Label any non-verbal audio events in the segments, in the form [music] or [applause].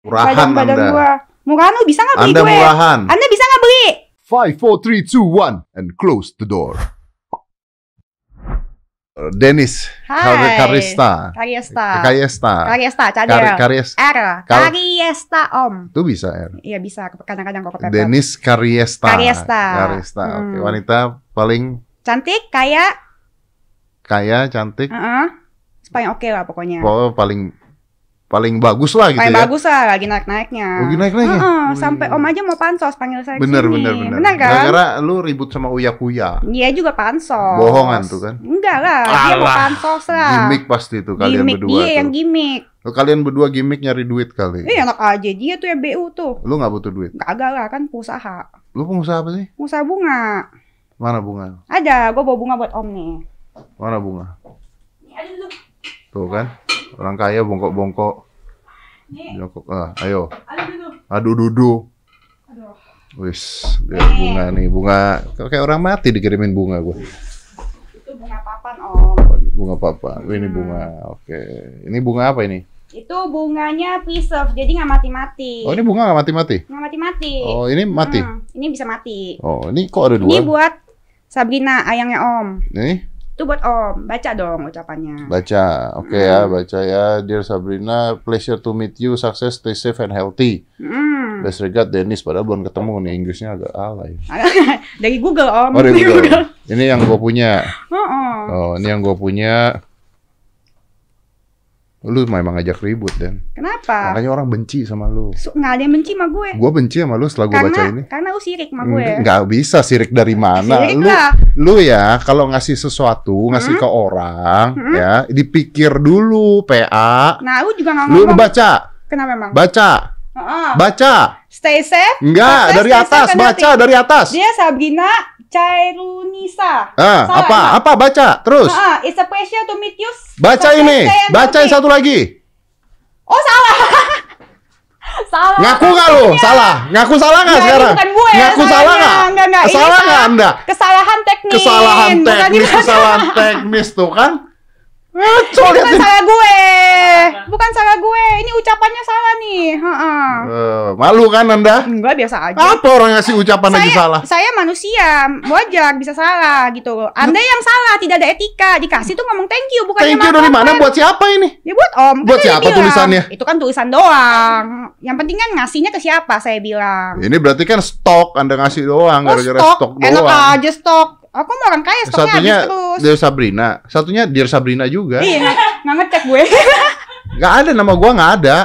Murahan badan-badan Anda. gua. Murahan lu bisa nggak beli Anda gue? murahan. Anda bisa nggak beli? Five, four, three, two, one, and close the door. Uh, Dennis Kar- Hai. Karista. Kariesta. Kayesta. Kariesta, Kar cadel. Karies. R. Kar- Kariesta Om. Itu bisa ya. Iya bisa kadang-kadang kok kepepet. Dennis Kariesta. Kariesta. Kariesta. Oke, Hmm. wanita paling Cantik, kaya, kaya, cantik, heeh. Paling oke lah pokoknya. pokoknya paling paling bagus lah gitu Paling ya. bagus lah lagi naik-naiknya. Oh, lagi naik-naiknya? Heeh, Wih. sampai Om aja mau pansos panggil saya Bener, ke sini. bener, bener. Bener kan? Gara-gara lu ribut sama Uya Kuya. Dia juga pansos. Bohongan tuh kan? Enggak lah, dia mau Alah, pansos lah. Gimik pasti tuh kalian Gimik berdua dia tuh. yang gimik. Oh, Kalian berdua gimik nyari duit kali. Eh enak aja dia tuh yang BU tuh. Lu nggak butuh duit. Kagak lah kan pengusaha. Lu pengusaha apa sih? Pengusaha bunga. Mana bunga? Ada, gue bawa bunga buat Om nih. Mana bunga? Tuh kan, orang kaya bongkok-bongkok. Jongkok. Ah, ayo. Aduh dudu. Aduh. Wis, lihat bunga nih, bunga. Kayak orang mati dikirimin bunga gue. Itu bunga papan Om. Bunga papa. Oh, ini bunga. Oke. Ini bunga apa ini? Itu bunganya preserve, jadi nggak mati-mati. Oh, ini bunga nggak mati-mati. Nggak mati-mati. Oh, ini mati. Hmm, ini bisa mati. Oh, ini kok ada Ini dua? buat Sabrina, ayangnya Om. Nih, Itu buat Om. Baca dong ucapannya. baca. Oke ya, baca ya. Dear Sabrina, pleasure to meet you. Success, stay safe and healthy. Hmm. Best regard Dennis. Padahal belum ketemu nih. Inggrisnya agak alay. [laughs] Dari Google Om. Oh, dari [laughs] Google. Ini yang gue punya. Oh, Oh, ini yang gue punya. Lu memang ngajak ribut, Dan. Kenapa? Makanya orang benci sama lu. Su- Nggak ada yang benci sama gue. Gue benci sama lu setelah gue baca ini. karena lu sirik sama gue. Nggak bisa sirik dari mana. Sirik Lu, lah. lu ya, kalau ngasih sesuatu, ngasih Hmm? ke orang, Hmm? ya, dipikir dulu, PA. Nah, lu juga nggak Lu, lu ngomong. baca, Kenapa emang? baca, Heeh. baca. Stay safe. Enggak, dari atas, and baca dari atas. Dia Sabrina Cairunisa. Ah, Salah, apa? Apa baca? Terus. Ah, it's a pleasure to meet you. Baca ini. Baca yang satu lagi. Oh, salah. [laughs] salah. Ngaku nggak lu? Salah. Ngaku salah nggak sekarang? bukan gue Ngaku salah nggak? Enggak, enggak. Salah nggak anda? Kesalahan teknis. Kesalahan teknis, kesalahan [laughs] teknis tuh kan? Ngaco lihat Bukan salah gue. Ini ucapannya salah nih. Heeh. Eh, malu kan anda? Enggak biasa aja. Apa orang ngasih ucapan aja salah? saya manusia, wajar bisa salah gitu. Anda yang salah, tidak ada etika. Dikasih tuh ngomong thank you, bukan Thank you dari mana? Buat siapa ini? Ya buat Om. Kan Buat dia siapa bilang, tulisannya? Itu kan tulisan doang. Yang penting kan ngasihnya ke siapa saya bilang. Ini berarti kan stok Anda ngasih doang Oh gara-gara stok, stok enak doang. aja stok. Aku mau orang kaya stoknya Satunya habis terus. Dear Sabrina, satunya Dear Sabrina juga. Iya, nggak- ngecek gue. Nggak ada nama gua nggak ada.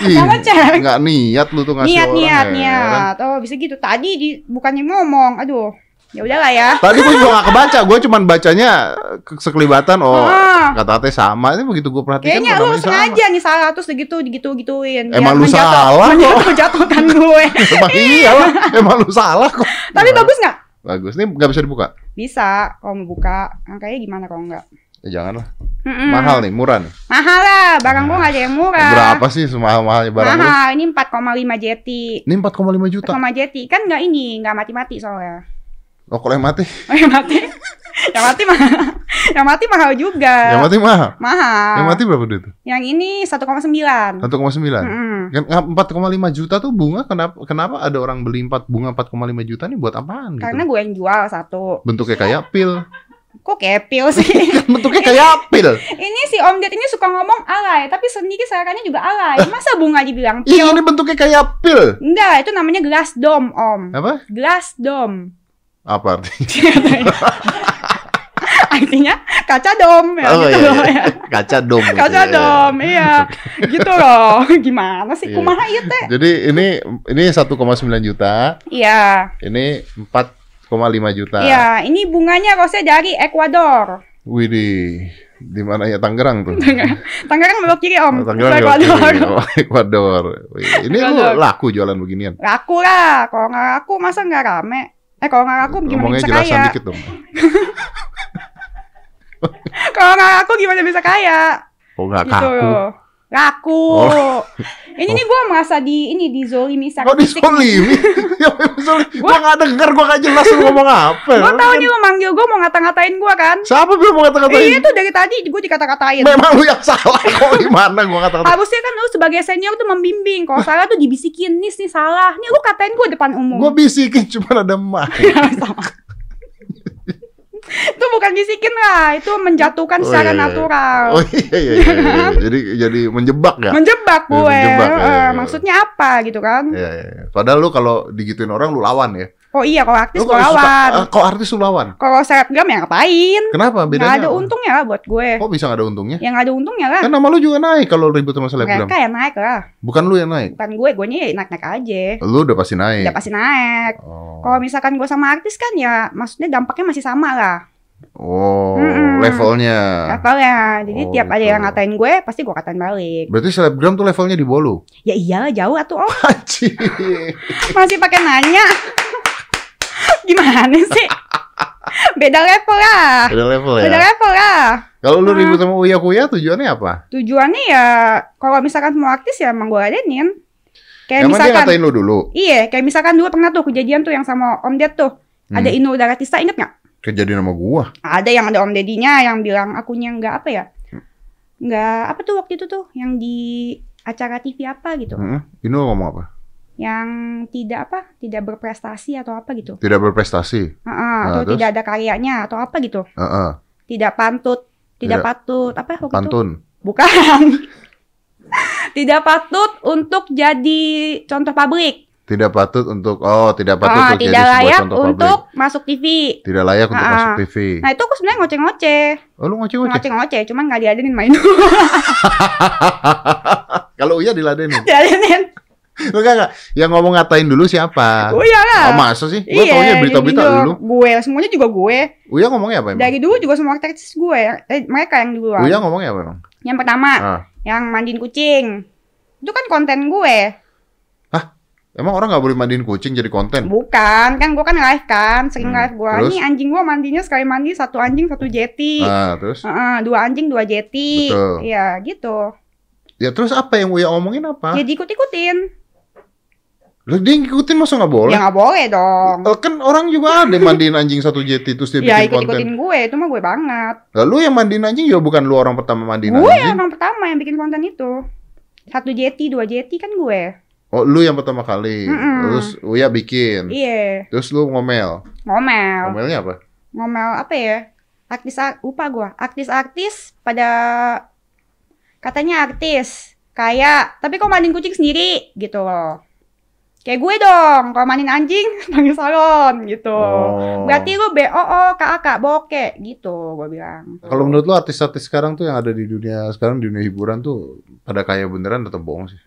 Ih, Nggak ngecek. nggak niat lu tuh ngasih niat, orang niat, heran. niat. Oh bisa gitu. Tadi di, bukannya ngomong. Aduh, ya udahlah ya. Tadi gua juga nggak kebaca, gua cuman bacanya ke- sekelibatan. Oh, Ah. kata-katanya sama. Ini begitu gua perhatikan. Kayaknya lu namanya sama. sengaja nih salah terus gitu gitu gituin. Emang lu salah kok. Menjatuhkan gue. [laughs] Emang iya lah, emang lu salah kok. Tapi bagus nggak? Bagus. Ini nggak bisa dibuka. Bisa kalau mau buka. Angkanya gimana kalau nggak? Ya, janganlah. Mm-mm. Mahal nih, murah nih. Mahal lah. Barang gua nggak ada yang murah. Berapa sih semahal-mahalnya barang lu? Mahal. Ini 4,5 jeti. Ini 4,5 juta. 4,5 jeti kan nggak ini nggak mati-mati soalnya. Oh, kalau yang mati? Oh, yang mati. [laughs] yang mati mahal. yang mati mahal juga. Yang mati mahal. Mahal. Yang mati berapa duit? Yang ini 1,9. 1,9. Mm-mm. Kan 4,5 juta tuh bunga kenapa kenapa ada orang beli 4 bunga 4,5 juta nih buat apaan gitu? Karena gue yang jual satu. Bentuknya kayak pil. Kok kepil sih? [laughs] Bentuknya kayak pil. [laughs] ini si Om Ded ini suka ngomong alay, tapi sendiri sarakannya juga alay. Masa bunga dibilang Ih, pil? ini bentuknya kayak pil. Enggak, itu namanya glass dome, Om. Apa? Glass dome. Apa artinya? [laughs] Artinya kaca dom ya oh gitu iya, loh iya. ya. Kaca dom. gitu Kaca ya. dom, iya. gitu loh. Gimana sih Iya. kumaha ieu teh? Jadi ini ini 1,9 juta, Iya. ini 4,5 juta. Iya, ini bunganya rose dari Ekuador. Widih, di mana ya Tangerang tuh? Tangerang belok kiri, Om. Tangerang Ekuador. oke. Oh, Ekuador. Wih, Ini lu laku jualan beginian. Laku lah, kalau nggak laku masa nggak rame? Eh kalau nggak laku gimana Ngomongnya bisa jelasan kaya? dikit dong. [laughs] Kalau nggak laku gimana bisa kaya? Oh nggak Gitu kaku. loh. Laku. Oh. Ini nih gue merasa di ini dizolimi secara Kok fisik. disolimi? [laughs] ya disolimi. Gua nggak denger, gua nggak jelas lu ngomong apa. Gue tau nih lo manggil gue mau ngata-ngatain gue kan. Siapa bilang mau Iya kata-katain? tuh dari tadi gue dikata-katain. Memang lu yang salah [laughs] kok gimana gua kata-katain. Harusnya kan lu sebagai senior tuh membimbing. Kalau salah tuh dibisikin, nis nih salah. Nih lu katain gue depan umum. Gua bisikin [laughs] cuma ada mic. Sama. Itu bukan bisikin lah, itu menjatuhkan Oh, secara iya, iya. natural. Oh iya iya iya. iya. [laughs] Jadi jadi menjebak ya? Menjebak gue. menjebak, ya, Eh, ya, ya. Maksudnya apa gitu kan? Iya iya. iya. Padahal lu kalau digituin orang lu lawan ya. Oh iya, kalau artis gue kalau suka- lawan. eh, Kok artis lu lawan? Kalau selebgram ya ngapain? Kenapa? Bedanya ada apa? untungnya lah buat gue. Kok bisa nggak ada untungnya? Yang nggak ada untungnya lah. Kan nama lu juga naik kalau ribut sama selebgram. Mereka yang naik lah. Bukan lu yang naik. Bukan gue, gue nya ya naik-naik aja. Lu udah pasti naik. Udah pasti naik. Oh. Kalau misalkan gue sama artis kan ya maksudnya dampaknya masih sama lah. Oh, Mm-mm. levelnya. Levelnya. Jadi Oh, tiap ada gitu. yang ngatain gue, pasti gue katain balik. Berarti selebgram tuh levelnya di bawah lu. Ya iyalah jauh atuh om. [laughs] Anjir. Masih pakai nanya. Gimana sih? [laughs] Beda level lah. Beda level ya. Beda level lah. Kalau lu Nah. ribut sama Uya Kuya tujuannya apa? Tujuannya ya kalau misalkan semua artis ya emang gue ladenin. Kayak Emang dia misalkan ngatain lu dulu? Iya, kayak misalkan dulu pernah tuh kejadian tuh yang sama Om Ded tuh. Hmm. Ada Inul Daratista inget nggak? Kejadian sama gua. Ada yang ada Om Dedinya yang bilang akunya nggak apa ya? Nggak apa tuh waktu itu tuh yang di acara TV apa gitu. Ini lu ngomong apa? Yang tidak apa? Tidak berprestasi atau apa gitu. Tidak berprestasi. Heeh, Nah, atau terus? tidak ada karyanya atau apa gitu. Heeh. Tidak pantut, Tidak. tidak patut apa waktu itu? Pantun. Bukan. [laughs] tidak patut untuk jadi contoh publik. Tidak patut untuk oh, tidak patut Ah, untuk jadi tidak sebuah layak contoh untuk publik. masuk TV. Tidak layak untuk Ah, masuk TV. Nah itu aku sebenarnya ngoceh-ngoceh. Oh, lu ngoceh-ngoceh. Ngoceh-ngoceh, cuman nggak diadenin main. [laughs] Kalau Uya diladenin. [laughs] diadenin. Lu enggak, Yang ngomong ngatain dulu siapa? Oh iya lah. Oh, masa sih? Gua Iya, taunya berita-berita dulu. Gue, semuanya juga gue. Uya ngomongnya apa emang? Dari dulu juga semua artis gue. Eh, mereka yang duluan. Uya ngomongnya apa emang? Yang pertama, Ah. yang mandiin kucing. Itu kan konten gue. Emang orang nggak boleh mandiin kucing jadi konten? Bukan, kan gue kan live kan, sering Hmm, live gue. terus? Ini anjing gue mandinya sekali mandi satu anjing satu jeti. Ah, terus? Heeh, dua anjing dua jeti. Betul. Iya, gitu. Ya terus apa yang Uya omongin apa? Jadi ikut-ikutin. Lu dia ngikutin masa nggak boleh? Ya nggak boleh dong. Eh, Kan orang juga ada mandiin anjing satu jeti terus dia Ya bikin konten. ikut-ikutin gue, itu mah gue banget. Lalu yang mandiin anjing juga bukan lu orang pertama mandiin Gue anjing. yang orang pertama yang bikin konten itu. Satu jeti, dua jeti kan gue. Oh, lu yang pertama kali. Mm-mm. Terus Uya bikin. Iya, Terus lu ngomel. ngomel. Ngomelnya apa? Ngomel apa ya? Artis lupa gue. Artis-artis pada katanya artis kayak tapi kok mandiin kucing sendiri gitu loh. Kayak gue dong, kalau mandiin anjing [laughs] panggil salon gitu. Oh. Berarti lu BOO, kakak bokeh gitu gue bilang. Kalau menurut lu artis-artis sekarang tuh yang ada di dunia sekarang di dunia hiburan tuh pada kaya beneran atau bohong sih?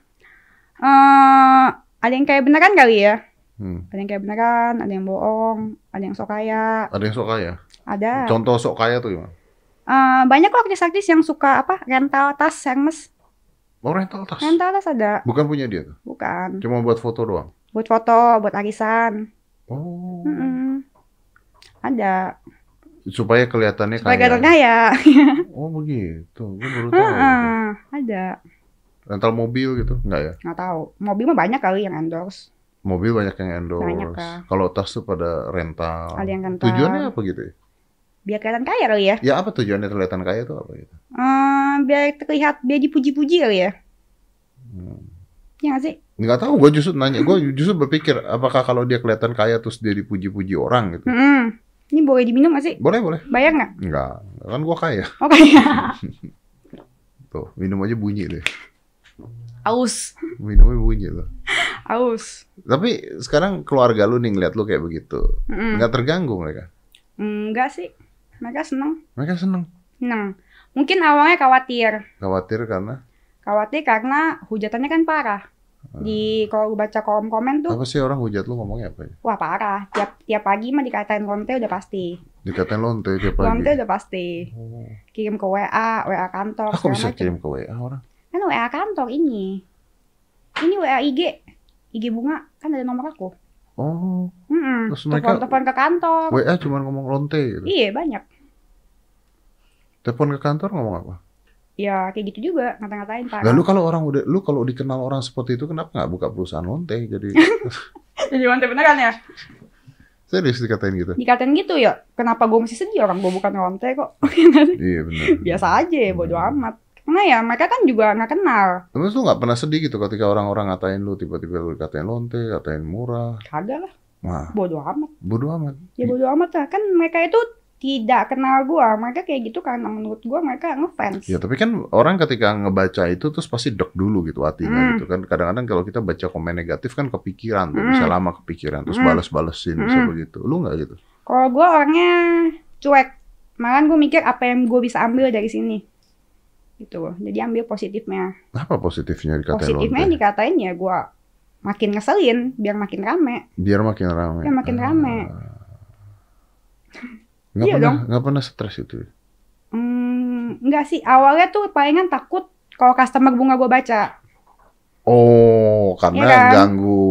eh ada yang kayak beneran kali ya? Hmm. Ada yang kayak beneran, ada yang bohong, ada yang sok kaya, Ada yang sok kaya. ada. Contoh sok kaya tuh gimana? Eh, banyak kok artis-artis yang suka apa rental tas Hermes. Oh rental tas. Rental tas ada, Bukan punya dia tuh. bukan. Cuma buat foto doang. Buat foto, buat arisan. Oh. Mm-mm. Ada. Supaya kelihatannya Supaya kaya. kaya. [laughs] Oh begitu. Gue baru tahu. Heeh, ada. Rental mobil gitu? Enggak ya? Nggak tahu. Mobil mah banyak kali yang endorse. Mobil banyak yang endorse. Banyak. Kalau tas tuh pada rental. Ada yang rental. Tujuannya apa gitu ya? Biar kelihatan kaya kali ya. Ya apa tujuannya kelihatan kaya tuh apa gitu? Eh, biar terlihat, biar dipuji-puji kali ya. Hmm. Ya sih? Nggak tahu, gue justru nanya, gue justru berpikir apakah kalau dia kelihatan kaya terus dia dipuji-puji orang gitu? Mm-mm. Ini boleh diminum nggak sih? Boleh boleh, Bayar nggak? nggak, kan gue kaya. Oh kaya. [laughs] Tuh minum aja bunyi deh, Aus. minumnya bunyi tuh. Aus. Tapi sekarang keluarga lu nih ngeliat lu kayak begitu, Mm-mm. nggak terganggu mereka? Enggak sih. Mereka seneng. Mereka seneng, Seneng. Mungkin awalnya khawatir. khawatir karena Khawatir karena hujatannya kan parah. Di kalau baca kolom komen tuh, apa sih orang hujat lu ngomongnya apa ya? wah parah. Tiap tiap pagi mah dikatain lonte udah pasti. Dikatain lonte tiap pagi. Lonte udah pasti. Oh. Kirim ke WA, WA kantor, Aku bisa macem. kirim ke WA orang. Kan WA kantor ini. Ini WA IG. IG bunga kan ada nomor aku. Oh, Mm Terus mereka- Telepon ke kantor. WA cuma ngomong lonte gitu. Iya banyak. Telepon ke kantor ngomong apa? ya kayak gitu juga ngata-ngatain parah. Nah, lu kalau orang udah lu kalau dikenal orang seperti itu kenapa nggak buka perusahaan lonte jadi [laughs] Jadi lonte beneran ya? serius dikatain gitu. Dikatain gitu ya, kenapa gue masih sedih orang gue bukan lonte kok. [laughs] Iya benar. Biasa aja, bodo amat. Karena ya mereka kan juga nggak kenal. Terus lu nggak pernah sedih gitu ketika orang-orang ngatain lu tiba-tiba lu dikatain lonte, katain murah. Kagak lah, Wah, bodo amat. bodo amat. Ya bodo amat lah. Kan mereka itu tidak kenal gue. Mereka kayak gitu karena menurut gue mereka ngefans. Ya tapi kan orang ketika ngebaca itu terus pasti dek dulu gitu hatinya Hmm. gitu kan. Kadang-kadang kalau kita baca komen negatif kan kepikiran tuh, Hmm. bisa lama kepikiran terus Hmm. balas-balesin bisa Hmm. begitu. Lu nggak gitu? Kalau gue orangnya cuek. Malahan gue mikir apa yang gue bisa ambil dari sini. Gitu loh. Jadi ambil positifnya. Apa positifnya dikatain Positifnya lonte? dikatain ya gue makin ngeselin biar makin rame. Biar makin ramai. Biar makin rame. Nggak Iya pernah, dong. nggak pernah stres itu. Hmm, enggak sih. Awalnya tuh palingan takut kalau customer bunga gue baca. Oh, karena Iya kan? ganggu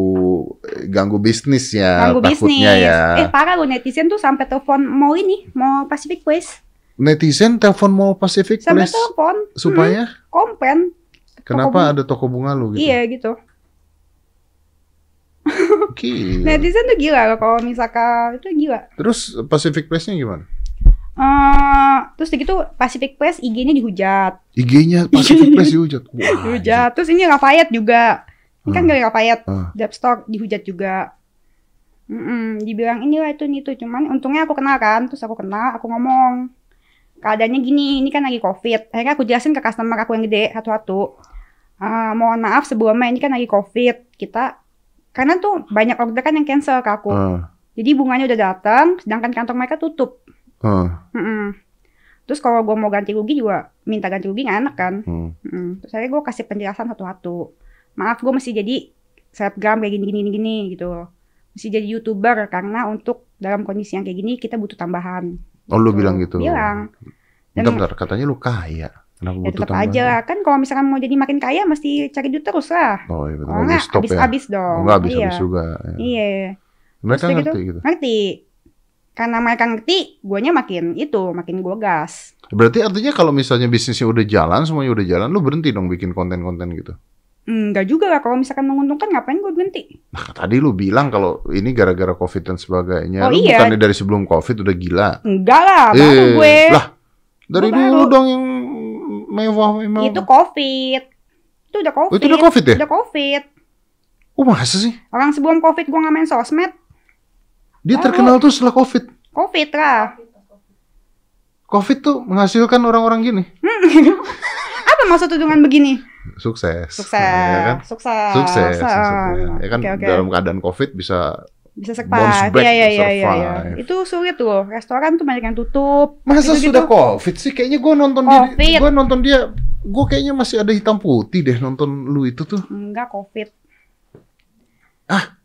ganggu bisnis ya, Ganggu takutnya bisnis. ya. Eh parah lo netizen tuh sampai telepon mau ini, mau Pacific Place. Netizen telepon mau Pacific Sampai Place telepon. supaya Hmm, komplain. kenapa bunga. ada toko bunga lu gitu? Iya gitu. Gila. Netizen tuh gila loh kalau misalkan itu gila. Terus Pacific Place-nya gimana? eh terus gitu Pacific Place IG-nya dihujat. IG-nya Pacific [laughs] Place dihujat. Wah. Dihujat. Terus ini Lafayette juga. Ini kan Hmm. dari Lafayette. Hmm. Dihujat juga. Mm-mm, dibilang inilah itu ini itu cuman untungnya aku kenal kan terus aku kenal aku ngomong keadaannya gini ini kan lagi covid akhirnya aku jelasin ke customer aku yang gede satu-satu "Ah, mohon maaf sebelumnya ini kan lagi covid kita karena tuh banyak order kan yang cancel ke aku Ah, jadi bunganya udah datang sedangkan kantor mereka tutup ah, Mm-mm. terus kalau gue mau ganti rugi juga minta ganti rugi nggak enak kan hmm. Mm-mm. Terus akhirnya gue kasih penjelasan satu-satu. Maaf gue mesti jadi selebgram kayak gini gini gini gitu. Mesti jadi youtuber karena untuk dalam kondisi yang kayak gini kita butuh tambahan. Oh lu Tuh, bilang gitu. Bilang. Dan Bentar, bentar, katanya lu kaya. Kenapa ya tetap tambahan? aja lah. Kan kalau misalkan mau jadi makin kaya mesti cari duit terus lah. Oh iya betul. Oh Nggak enggak, stop ya. habis-habis dong. Oh, nggak habis iya. habis juga. ya. Iya. Mereka Terus ngerti gitu. Ngerti. Karena mereka ngerti, guanya makin itu, makin gue gas. Berarti artinya kalau misalnya bisnisnya udah jalan, semuanya udah jalan, lu berhenti dong bikin konten-konten gitu. Enggak juga lah, kalau misalkan menguntungkan ngapain gue berhenti? Nah, tadi lu bilang kalau ini gara-gara Covid dan sebagainya. Oh, lu iya. bukannya dari sebelum Covid udah gila. Enggak lah, baru Eh, gue. Lah, dari Gua dulu baru. dong yang mewah memang. Itu covid. Itu udah covid. Oh, itu udah Covid ya? Udah covid. Oh, masa sih? Orang sebelum covid gue nggak main sosmed. Dia Baru. terkenal tuh setelah Covid. Covid lah. Covid tuh menghasilkan orang-orang gini. [laughs] Apa maksud dengan begini? Sukses. Sukses. Ya kan? Sukses. Sukses. Ah, maksudnya. Ya kan oke, oke. dalam keadaan Covid bisa Bisa survive. Iya, iya, iya, iya, survive. Itu sulit tuh. Restoran tuh banyak yang tutup. Masa Gitu-gitu. sudah covid sih? Kayaknya gue nonton Covid. dia, gue nonton dia, gue kayaknya masih ada hitam putih deh nonton lu itu tuh. Enggak covid. Ah.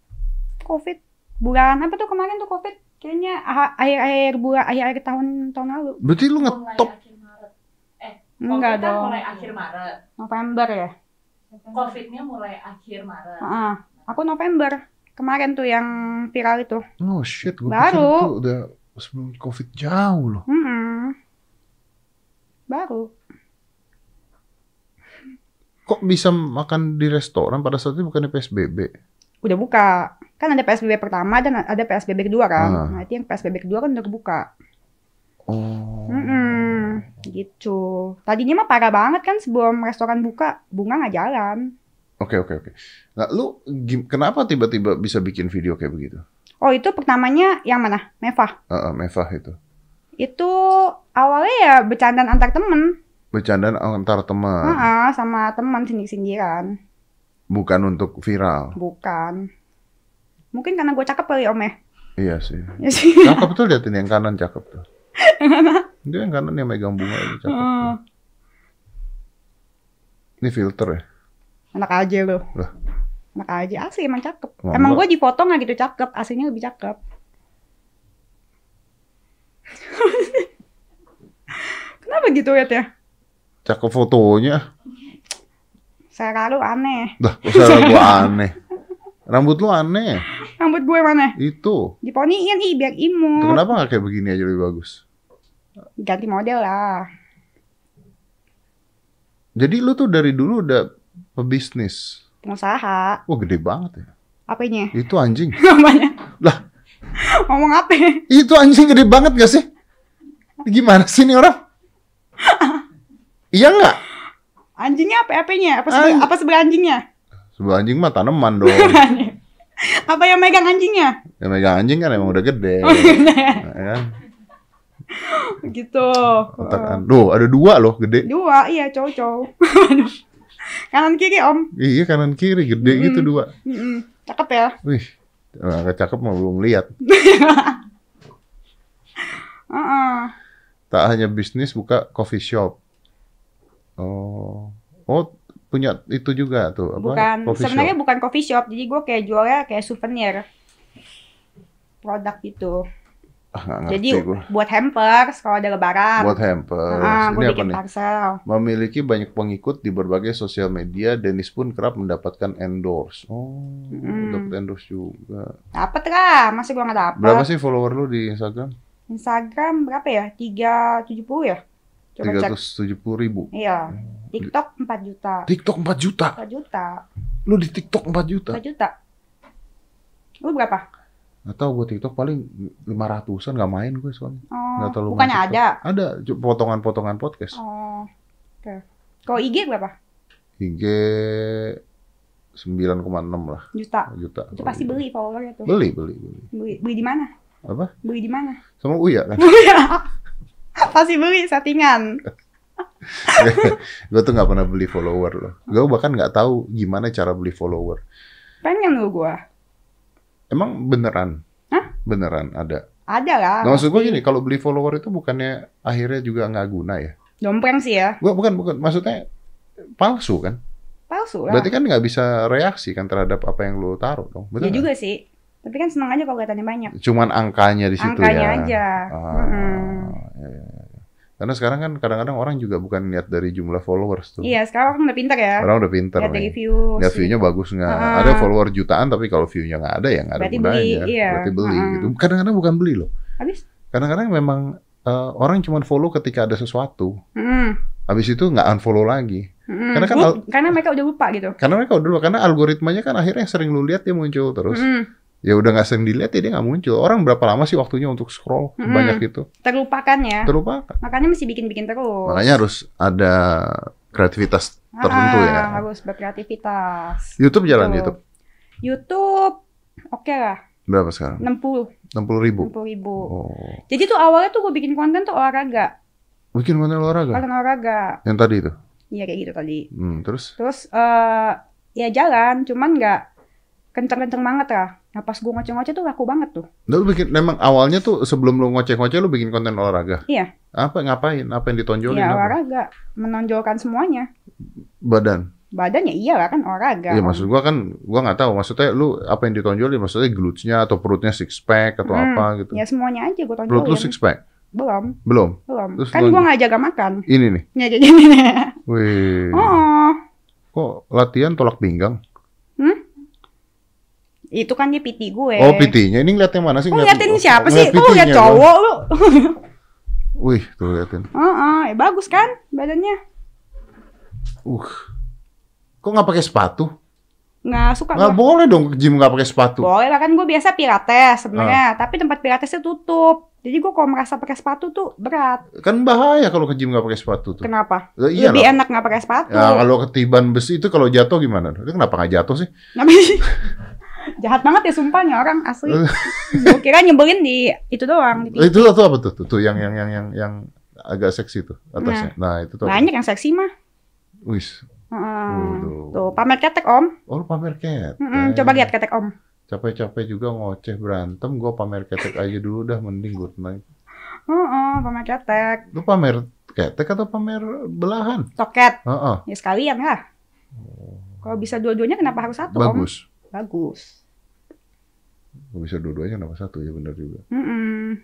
Covid. Bulan apa tuh kemarin tuh covid? Kayaknya akhir-akhir bulan akhir-akhir tahun tahun lalu. Berarti lu mulai ngetop. akhir Maret. Enggak kan dong. mulai akhir Maret. November ya. Covid-nya mulai akhir Maret. Heeh. Aku November. Kemarin tuh yang viral itu. Oh shit, gue Baru. itu udah sebelum covid jauh loh. Hmm. Baru. Kok bisa makan di restoran pada saat itu bukannya PSBB? Udah buka. Kan ada PSBB pertama dan ada PSBB kedua kan. Ah. Nah, itu yang PSBB kedua kan udah kebuka. Oh. Mm-mm. Gitu. Tadinya mah parah banget kan sebelum restoran buka, bunga nggak jalan. Oke oke oke. Nah lu kenapa tiba-tiba bisa bikin video kayak begitu? Oh itu pertamanya yang mana? Meva. Uh, Mevah itu. Itu awalnya ya bercandaan antar temen. Bercandaan antar teman, Heeh, sama teman sindir-sindiran. bukan untuk viral. Bukan. Mungkin karena gue cakep kali om ya. Iya sih. Ya sih. Cakep tuh [laughs] liatin yang kanan cakep tuh. Dia yang kanan yang megang bunga itu cakep. tuh. Heeh. Ini filter ya? Enak aja lo. Lah. Enak aja. Asli emang cakep. Wah, emang gue di foto nggak gitu cakep. Aslinya lebih cakep. [laughs] Kenapa gitu ya teh? Cakep fotonya. Saya lalu aneh. Dah, usaha gua [laughs] aneh. Rambut lu aneh. Rambut gue mana? Itu. Diponiin ih biar imut. kenapa nggak kayak begini aja lebih bagus? Ganti model lah. Jadi lu tuh dari dulu udah pebisnis. Pengusaha. Wah gede banget ya. Apanya? Itu anjing. [laughs] Apanya? Lah. Ngomong apa? Itu anjing gede banget gak sih? Gimana sih ini orang? iya nggak? Anjingnya apa apanya? Apa sebelah, Anj- apa sebelah anjingnya? Sebuah anjing mah tanaman dong. [laughs] apa yang megang anjingnya? Yang megang anjing kan emang udah gede. Oh, iya. Ya kan? gitu. Otak kan. Duh, ada dua loh gede. Dua, iya cowok-cowok. [laughs] Kanan kiri om. Iya kanan kiri gede Mm. gitu dua. Mm-mm. Cakep ya. Wih, nggak cakep mah belum lihat. Heeh. [laughs] Tak hanya bisnis buka coffee shop. Oh, oh punya itu juga tuh apa? Bukan, coffee sebenarnya shop. bukan coffee shop. Jadi gue kayak jualnya kayak souvenir. Produk gitu. Ah, nggak Jadi gua. buat hampers kalau ada lebaran. Buat hampers. Ah, gue Ini apa nih? parcel. Memiliki banyak pengikut di berbagai sosial media, Dennis pun kerap mendapatkan endorse. Oh, Hmm. dapat endorse juga. Dapet lah, masa gue gak dapet. Berapa sih follower lu di Instagram? Instagram berapa ya? 370 ya? Coba cek. 370 ribu. Iya. TikTok 4 juta. TikTok 4 juta. 4 juta. Lu di TikTok 4 juta. 4 juta. Lu berapa? Gak tau gue TikTok paling 500an gak main gue soalnya. Oh, Nggak terlalu bukannya ada. Ada potongan-potongan podcast. Oh. Oke. Kalau IG berapa? IG 9,6 lah Juta. juta. Itu pasti beli followernya tuh. Beli, beli, beli. Beli, beli di mana? Apa? Beli di mana? Sama Uya kan? [laughs] pasti beli settingan. [laughs] gue tuh nggak pernah beli follower loh. Gue bahkan nggak tahu gimana cara beli follower. Pengen lu gua. Emang beneran? Hah? Beneran ada. Ada lah. Nah, maksud gue gini, kalau beli follower itu bukannya akhirnya juga nggak guna ya? Dompreng sih ya. Gue bukan, bukan. Maksudnya palsu kan? Palsu lah. Berarti kan nggak bisa reaksi kan terhadap apa yang lo taruh dong. ya Betul nggak? juga sih. Tapi kan seneng aja kalau kelihatannya banyak. Cuman angkanya di situ Angkanya ya. aja. Ah, ya, ya, ya. Karena sekarang kan kadang-kadang orang juga bukan lihat dari jumlah followers tuh. Iya, sekarang kan udah pintar ya. Orang udah pinter Lihat dari views. Lihat view-nya bagus nggak? Ah. Ada follower jutaan tapi kalau view-nya nggak ada ya nggak ada Berarti gunanya. beli, iya. Berarti beli Ah. gitu. Kadang-kadang bukan beli loh. Habis? Kadang-kadang memang eh, orang cuma follow ketika ada sesuatu. Mm. Habis itu nggak unfollow lagi. Mm. Karena kan karena mereka udah lupa gitu. Karena mereka udah karena algoritmanya kan akhirnya yang sering lu lihat dia muncul terus. Mm. Ya udah nggak sering dilihat ya dia nggak muncul. Orang berapa lama sih waktunya untuk scroll Mm-mm. banyak itu? Terlupakan ya. Terlupakan. Makanya mesti bikin-bikin terus. Makanya harus ada kreativitas tertentu Ah, ya. Harus berkreativitas. YouTube jalan. YouTube. YouTube oke lah, Berapa sekarang? 60, 60 ribu. 60 ribu. Oh. Jadi tuh awalnya tuh gue bikin konten tuh olahraga. Bikin konten olahraga. Konten olahraga. Yang tadi itu. Iya kayak gitu tadi. Hmm, terus Terus eh ya jalan, cuman nggak kenceng-kenceng banget lah. Nah pas gue ngoceh-ngoceh tuh laku banget tuh. lu bikin memang awalnya tuh sebelum lu ngoceh-ngoceh lu bikin konten olahraga. Iya. Apa ngapain? Apa yang ditonjolin? Iya apa? olahraga, menonjolkan semuanya. Badan. Badannya iya lah kan olahraga. Iya maksud gua kan gua nggak tahu maksudnya lu apa yang ditonjolin maksudnya glutes-nya atau perutnya six pack atau Hmm, apa gitu. Ya semuanya aja gue Perut lu tonjolin. six pack? Belum, Belum. belum. Terus kan gue nggak jaga makan. Ini nih. Ya kayak gini nih. Wih. Oh, Kok latihan tolak pinggang? Itu kan dia PT gue. Oh, PT-nya. Ini ngeliat yang mana sih? Lu Ngeliat- ngeliatin siapa sih? Lu dong. cowok lu. [laughs] Wih, tuh liatin. Heeh, ya bagus kan badannya. Uh. Kok nggak pakai sepatu? Nggak suka Nggak boleh dong gym nggak pakai sepatu. Boleh lah kan gue biasa pilates sebenarnya, tapi tempat pilatesnya tutup. Jadi gue kalau merasa pakai sepatu tuh berat. Kan bahaya kalau ke gym nggak pakai sepatu tuh. Kenapa? Lah, iya Lebih enak nggak pakai sepatu. Ya, kalau ketiban besi itu kalau jatuh gimana? Itu kenapa nggak jatuh sih? [laughs] Jahat banget ya sumpahnya orang asli. [laughs] gue kira nyebelin di itu doang. Di itu tuh apa tuh? Tuh, tuh yang yang yang yang yang agak seksi tuh atasnya. Nah, itu tuh. apa? Banyak yang seksi mah. Wis. Waduh. Tuh pamer ketek om. Oh, pamer ketek. Mm-mm, coba lihat ketek om. Capek-capek juga ngoceh berantem, gua pamer ketek aja dulu dah mending good night. Heeh, pamer ketek. Lu pamer ketek atau pamer belahan? Toket. Heeh. Ya sekalian lah. Kalau bisa dua-duanya kenapa harus satu om? Bagus. Bagus. Gak bisa dua-duanya kenapa satu ya benar juga. Mm-mm.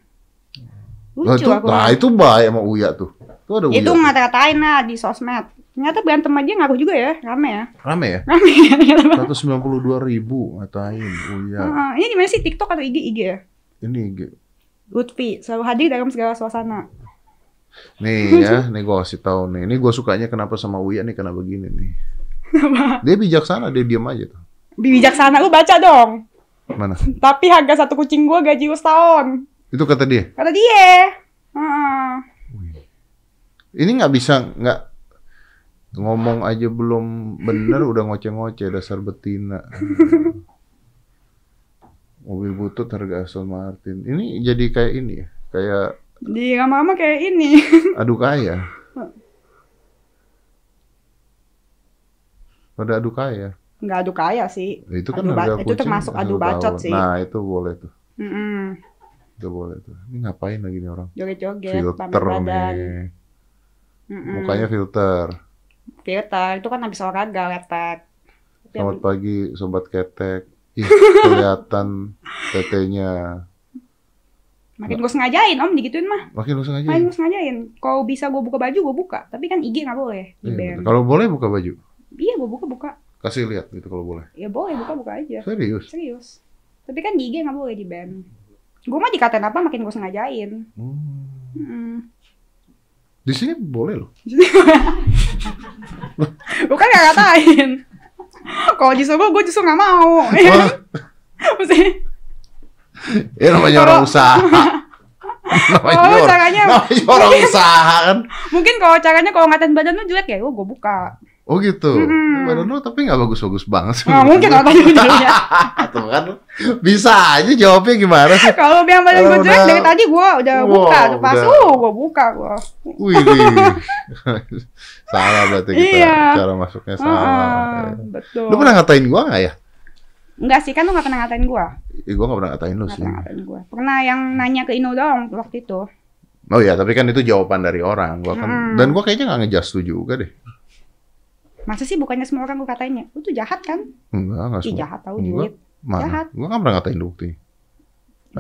Nah, Lucu itu, aku. nah, itu baik sama Uya tuh. Tuh ada Uya. itu ngata-ngatain lah di sosmed. Ternyata berantem aja ngaruh juga ya, rame ya. Rame ya? Rame [laughs] ya. 192 ribu ngatain Uya. Heeh, ini di mana sih TikTok atau IG IG ya? Ini G- Lutfi selalu hadir dalam segala suasana. Nih ya, [laughs] nih gue kasih tahu nih. Ini gue sukanya kenapa sama Uya nih karena begini nih. Dia bijaksana, dia diam aja tuh. Bijaksana lu baca dong. Mana? Tapi harga satu kucing gua gaji lu setahun. Itu kata dia. Kata dia. Heeh. Ini nggak bisa nggak ngomong aja belum bener udah ngoceh-ngoceh dasar betina. [laughs] Mobil butut harga Aston Martin. Ini jadi kayak ini ya, kayak Di lama-lama kayak ini. [laughs] adu kaya. Pada adu kaya. Nggak adu kaya sih. Itu kan Adu harga itu kucing termasuk adu satu bacot sih. Nah itu boleh tuh, Mm-mm. itu boleh tuh. Ini ngapain lagi nih orang? Joget-joget, Filter nih, mukanya filter. Filter, itu kan habis olahraga. Tapi Selamat yang- pagi sobat ketek. Ih [laughs] kelihatan tetenya. Makin gue sengajain om digituin mah. Makin lu sengaja. Makin gue sengajain. Kalau bisa gue buka baju gue buka. Tapi kan IG nggak boleh Iya. Kalau boleh buka baju, Iya gue buka buka. Kasih lihat gitu kalau boleh. Ya boleh buka buka aja. Serius. Serius. Tapi kan di IG nggak boleh di ban. Gue mah dikatain apa makin gue sengajain. Hmm. Mm. Di sini boleh loh. [laughs] Gue kan nggak ngatain. Kalau disuruh gue justru nggak mau. [laughs] Mesti ya namanya orang usaha. [laughs] namanya Oh, orang, caranya- namanya orang usaha kan. mungkin kalau caranya kalau ngatain badan lu jelek ya, gue buka. Oh gitu. Mm-mm. Badan lu tapi nggak bagus-bagus banget sih. Nah, mungkin otaknya ujungnya. [laughs] Tuh kan bisa aja jawabnya gimana sih? Kalau bilang badan gue jelek dari tadi gue udah Wow, buka tuh pas uh gue buka gue. Wih, wih. [laughs] salah berarti kita Iya. cara masuknya salah. betul. Lu pernah ngatain gua nggak ya? Enggak sih kan lu gak pernah ngatain gue. Eh, gua nggak pernah ngatain lu Gak sih. pernah ngatain gue. Pernah yang nanya ke Ino doang waktu itu. Oh iya, tapi kan itu jawaban dari orang. Gua kan Mm. dan gua kayaknya nggak ngejust lu juga deh. Masa sih bukannya semua orang gue katanya? Lu tuh jahat kan? Enggak, enggak Ih semua. jahat tau duit. Mana? jahat. Gua nggak pernah ngatain lu. Ayo.